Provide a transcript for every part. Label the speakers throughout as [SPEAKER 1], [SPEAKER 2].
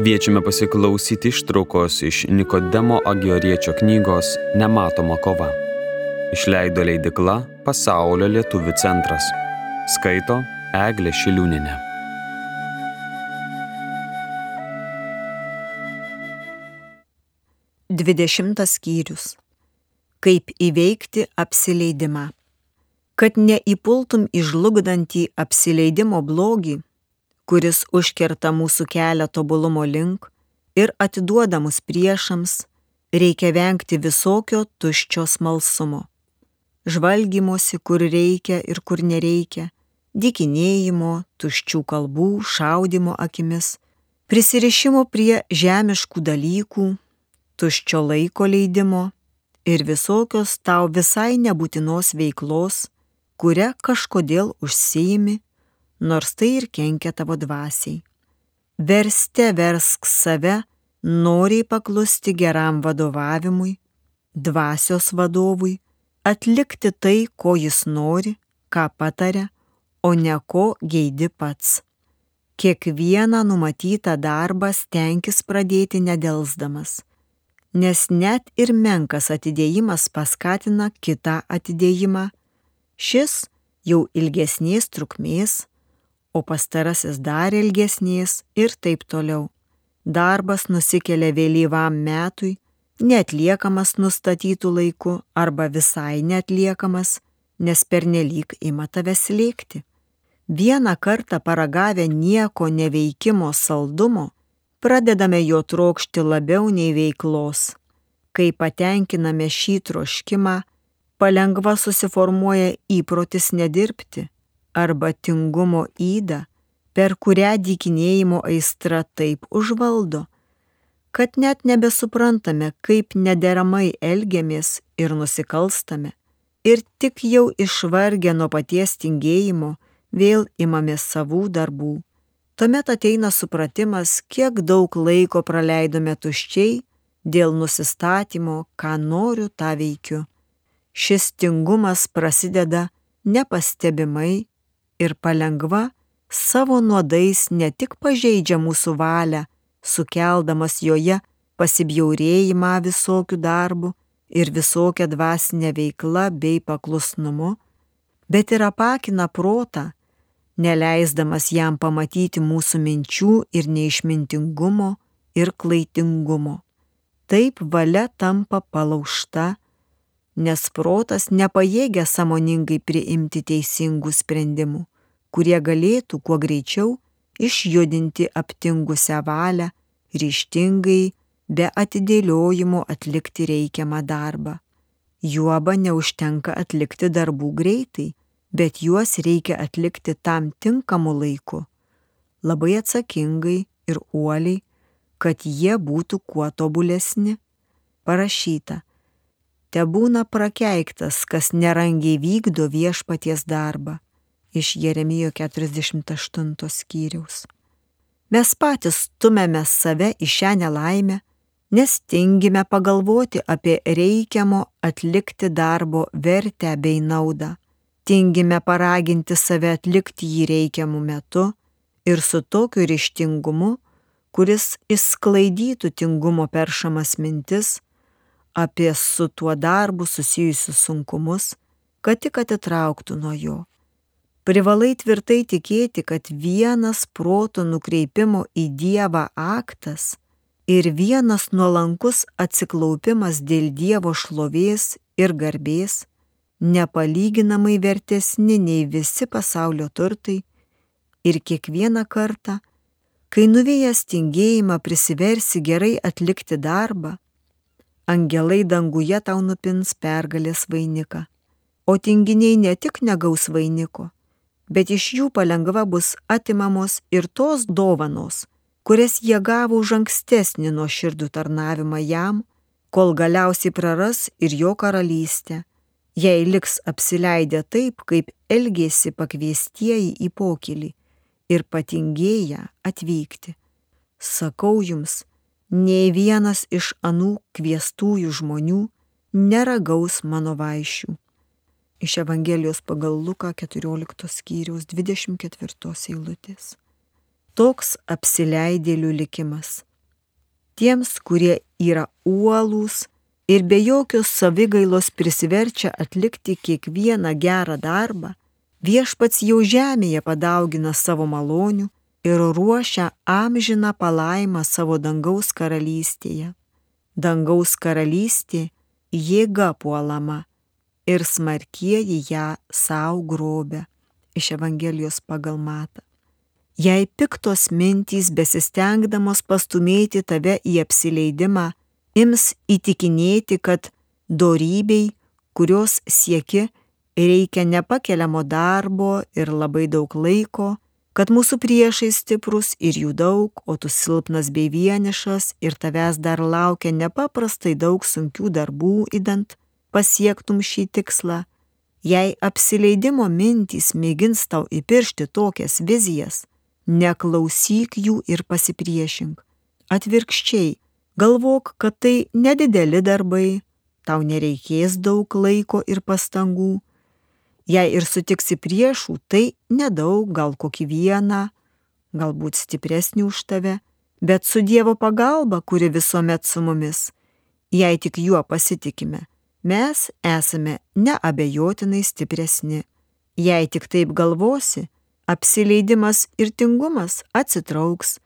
[SPEAKER 1] Kviečiame pasiklausyti ištraukos iš Nikodemo Agioriečio knygos Nematoma kova. Išleido leidikla Pasaulio lietuvių centras. Skaito Eglė Šiliūninė.
[SPEAKER 2] Dvidešimtas skyrius. Kaip įveikti apsileidimą. Kad neįpultum į žlugdantį apsileidimo blogį, kuris užkerta mūsų kelią tobulumo link ir atiduoda mus priešams, reikia vengti visokio tuščio smalsumo. Žvalgymosi, kur reikia ir kur nereikia, dikinėjimo, tuščių kalbų, šaudimo akimis, prisirišimo prie žemiškų dalykų, tuščio laiko leidimo ir visokios tau visai nebūtinos veiklos, kuria kažkodėl užsiimi nors tai ir kenkia tavo dvasiai. Verste versk save, noriai paklusti geram vadovavimui, dvasios vadovui, atlikti tai, ko jis nori, ką pataria, o ne ko geidi pats. Kiekvieną numatytą darbą stenkis pradėti nedelsdamas, nes net ir menkas atidėjimas paskatina kitą atidėjimą, šis jau ilgesnės trukmės, o pastarasis dar ilgesnės ir taip toliau. Darbas nusikelia vėlyvam metui, netliekamas nustatytų laiku arba visai netliekamas, nes pernelyg ima tave slėgti. Vieną kartą paragavę nieko neveikimo saldumo, pradedame jo trokšti labiau nei veiklos. Kai patenkiname šį troškimą, palengva susiformuoja įprotis nedirbti arba tingumo įdą, per kurią dykinėjimo aistra taip užvaldo, kad net nebesuprantame, kaip nederamai elgiamės ir nusikalstame, ir tik jau išvargę nuo paties tingėjimo vėl imamės savų darbų. Tuomet ateina supratimas, kiek daug laiko praleidome tuščiai dėl nusistatymo, ką noriu, tą veikiu. Šis tingumas prasideda nepastebimai ir palengva savo nuodais ne tik pažeidžia mūsų valią, sukeldamas joje pasibjaurėjimą visokių darbų ir visokią dvasinę veiklą bei paklusnumu, bet ir apakina protą, neleisdamas jam pamatyti mūsų minčių ir neišmintingumo ir klaitingumo. Taip valia tampa palaušta, nes protas nepajėgia samoningai priimti teisingų sprendimų kurie galėtų kuo greičiau išjudinti aptingusią valią, ryštingai, be atidėliojimo atlikti reikiamą darbą. Juoba neužtenka atlikti darbų greitai, bet juos reikia atlikti tam tinkamu laiku, labai atsakingai ir uoliai, kad jie būtų kuo tobulesni. Parašyta, te būna prakeiktas, kas nerangiai vykdo viešpaties darbą iš Jeremijo 48 skyriaus. Mes patys stumėme save į šią nelaimę, nes tingime pagalvoti apie reikiamo atlikti darbo vertę bei naudą. Tingime paraginti save atlikti jį reikiamų metu ir su tokiu ryštingumu, kuris išsklaidytų tingumo peršamas mintis apie su tuo darbu susijusius sunkumus, kad tik atitrauktų nuo jo privalai tvirtai tikėti, kad vienas proto nukreipimo į Dievą aktas ir vienas nuolankus atsiklaupimas dėl Dievo šlovės ir garbės nepalyginamai vertesni nei visi pasaulio turtai ir kiekvieną kartą, kai nuvėjęs tingėjimą prisiversi gerai atlikti darbą, angelai danguje tau nupins pergalės vainiką, o tinginiai ne tik negaus vainiko, bet iš jų palengva bus atimamos ir tos dovanos, kurias jie gavo už ankstesnį nuo širdų tarnavimą jam, kol galiausiai praras ir jo karalystę, jei liks apsileidę taip, kaip elgėsi pakviestieji į pokylį ir patingėję atvykti. Sakau jums, nei vienas iš anų kviestųjų žmonių neragaus mano vaišių iš Evangelijos pagal Luką 14 skyriaus 24 eilutės. Toks apsileidėlių likimas. tiems, kurie yra uolūs ir be jokios savigailos prisiverčia atlikti kiekvieną gerą darbą, viešpats jau žemėje padaugina savo malonių ir ruošia amžiną palaimą savo dangaus karalystėje. Dangaus karalystė jėga puolama ir smarkieji ją savo grobę iš Evangelijos pagal matą. Jei piktos mintys besistengdamos pastumėti tave į apsileidimą, ims įtikinėti, kad dorybei, kurios sieki, reikia nepakeliamo darbo ir labai daug laiko, kad mūsų priešai stiprus ir jų daug, o tu silpnas bei vienišas ir tavęs dar laukia nepaprastai daug sunkių darbų įdant, pasiektum šį tikslą, jei apsileidimo mintys mėgins tau įpiršti tokias vizijas, neklausyk jų ir pasipriešink. Atvirkščiai, galvok, kad tai nedideli darbai, tau nereikės daug laiko ir pastangų. Jei ir sutiksi priešų, tai nedaug, gal kokį vieną, galbūt stipresnį už tave, bet su Dievo pagalba, kuri visuomet su mumis, jei tik juo pasitikime, mes esame neabejotinai stipresni. Jei tik taip galvosi, apsileidimas ir tingumas atsitrauks,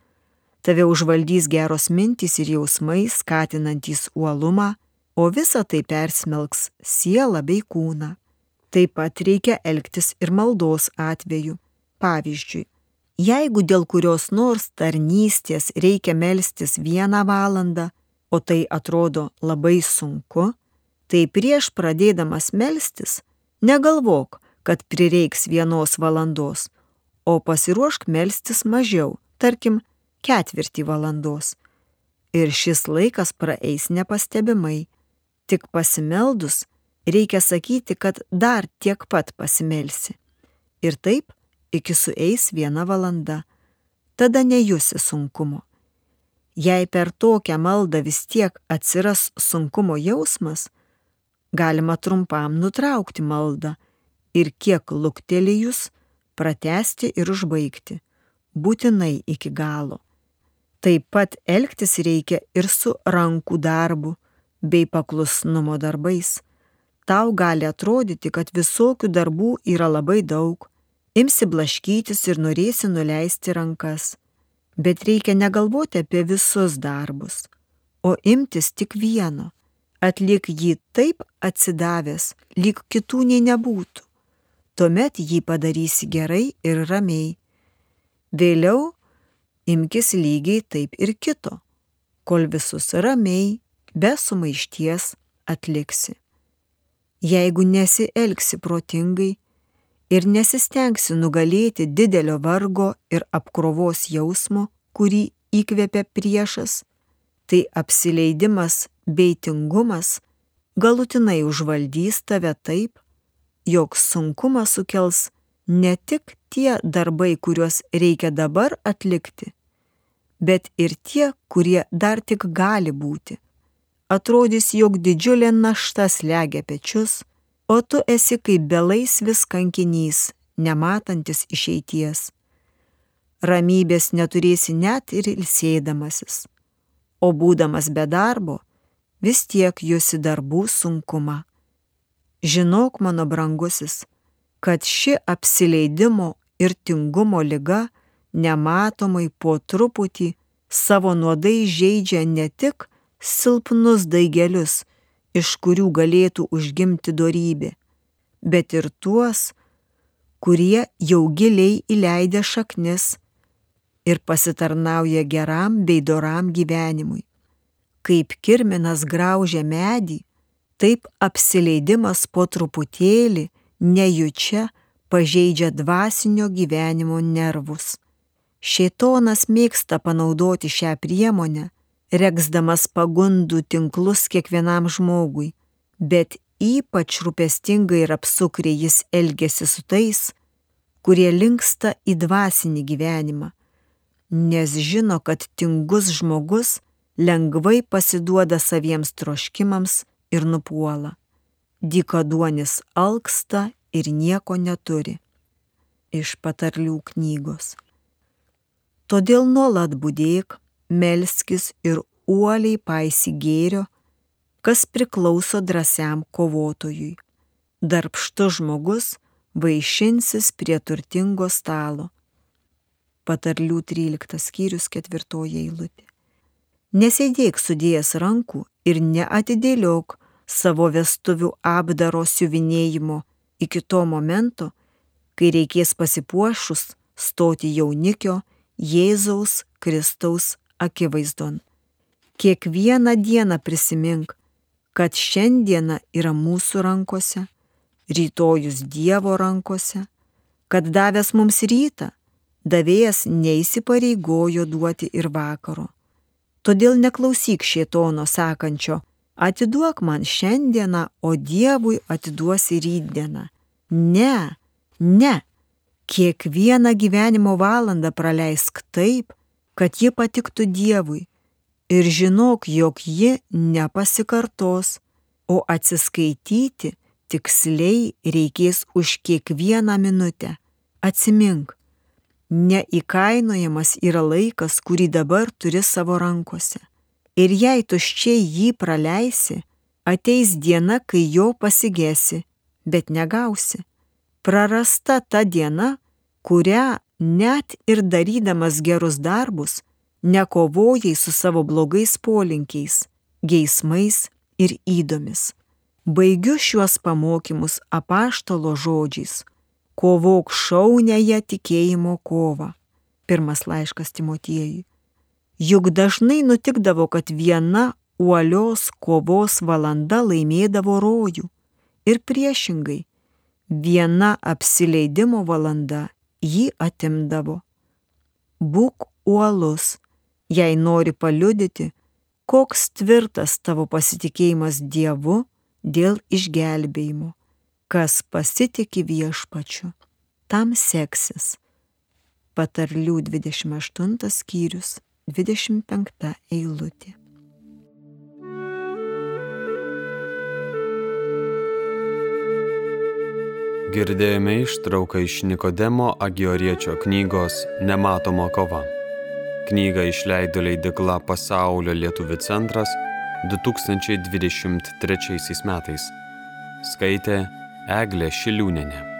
[SPEAKER 2] tave užvaldys geros mintys ir jausmai skatinantys uolumą, o visa tai persmelks sielą bei kūną. Taip pat reikia elgtis ir maldos atveju. Pavyzdžiui, jeigu dėl kurios nors tarnystės reikia melstis vieną valandą, o tai atrodo labai sunku, tai prieš pradėdamas melstis negalvok, kad prireiks vienos valandos, o pasiruošk melstis mažiau, tarkim, ketvirtį valandos. Ir šis laikas praeis nepastebimai. Tik pasimeldus reikia sakyti, kad dar tiek pat pasimelsi. Ir taip iki sueis viena valanda. Tada nejusi sunkumo. Jei per tokią maldą vis tiek atsiras sunkumo jausmas, galima trumpam nutraukti maldą ir kiek luktelėjus pratesti ir užbaigti, būtinai iki galo. Taip pat elgtis reikia ir su rankų darbu bei paklusnumo darbais. Tau gali atrodyti, kad visokių darbų yra labai daug, imsi blaškytis ir norėsi nuleisti rankas. Bet reikia negalvoti apie visus darbus, o imtis tik vieno. Atlik jį taip atsidavęs, lyg kitų nei nebūtų tuomet jį padarysi gerai ir ramiai. Vėliau imkis lygiai taip ir kito, kol visus ramiai, be sumaišties atliksi. Jeigu nesielgsi protingai ir nesistengsi nugalėti didelio vargo ir apkrovos jausmo, kurį įkvepia priešas, tai apsileidimas bei tingumas galutinai užvaldys tave taip, jog sunkumą sukels ne tik tie darbai, kuriuos reikia dabar atlikti, bet ir tie, kurie dar tik gali būti. Atrodys, jog didžiulė našta slegia pečius, o tu esi kaip belaisvis kankinys, nematantis išeities. Ramybės neturėsi net ir ilsėdamasis, o būdamas be darbo, vis tiek jusi darbų sunkumą. Žinok, mano brangusis, kad ši apsileidimo ir tingumo lyga nematomai po truputį savo nuodai žaidžia ne tik silpnus daigelius, iš kurių galėtų užgimti dorybė, bet ir tuos, kurie jau giliai įleidę šaknis ir pasitarnauja geram bei doram gyvenimui. Kaip kirminas graužia medį, Taip apsileidimas po truputėlį, nejučia, pažeidžia dvasinio gyvenimo nervus. Šėtonas mėgsta panaudoti šią priemonę, reksdamas pagundų tinklus kiekvienam žmogui, bet ypač rūpestingai ir apsukriai jis elgesi su tais, kurie linksta į dvasinį gyvenimą, nes žino, kad tingus žmogus lengvai pasiduoda saviems troškimams ir nupuola. Dykaduonis alksta ir nieko neturi. Iš patarlių knygos. Todėl nuolat būdėk, melskis ir uoliai paisi gėrio, kas priklauso drąsiam kovotojui. Darbštus žmogus vaišinsis prie turtingo stalo. Patarlių 13 skyrius 4 eilutė. Nesėdėk sudėjęs rankų ir neatidėliok savo vestuvių apdaro siuvinėjimo iki to momento, kai reikės pasipuošus stoti jaunikio Jėzaus Kristaus akivaizdon. Kiekvieną dieną prisimink, kad šiandiena yra mūsų rankose, rytojus Dievo rankose, kad davęs mums rytą, davėjas neįsipareigojo duoti ir vakaro. Todėl neklausyk šietono sakančio, atiduok man šiandieną, o Dievui atiduosi rytdieną. Ne, ne. Kiekvieną gyvenimo valandą praleisk taip, kad ji patiktų Dievui ir žinok, jog ji nepasikartos, o atsiskaityti tiksliai reikės už kiekvieną minutę. Atsimink, neįkainojamas yra laikas, kurį dabar turi savo rankose. Ir jei tuščiai jį praleisi, ateis diena, kai jo pasigėsi, bet negausi. Prarasta ta diena, kurią net ir darydamas gerus darbus, nekovojai su savo blogais polinkiais, geismais ir įdomis. Baigiu šiuos pamokymus apaštalo žodžiais - kovok šaunėje tikėjimo kovą. Pirmas laiškas Timotiejui. Juk dažnai nutikdavo, kad viena uolios kovos valanda laimėdavo rojų ir priešingai, viena apsileidimo valanda jį atimdavo. Būk uolus, jei nori paliudyti, koks tvirtas tavo pasitikėjimas Dievu dėl išgelbėjimo. Kas pasitikė viešpačiu, tam seksis. Patarlių 28 skyrius 25 eilutė.
[SPEAKER 1] Girdėjome ištrauką iš Nikodemo Agioriečio knygos Nematoma kova. Knygą išleido leidikla Pasaulio lietuvių centras 2023 metais. Skaitė Eglė Šiliūnenė.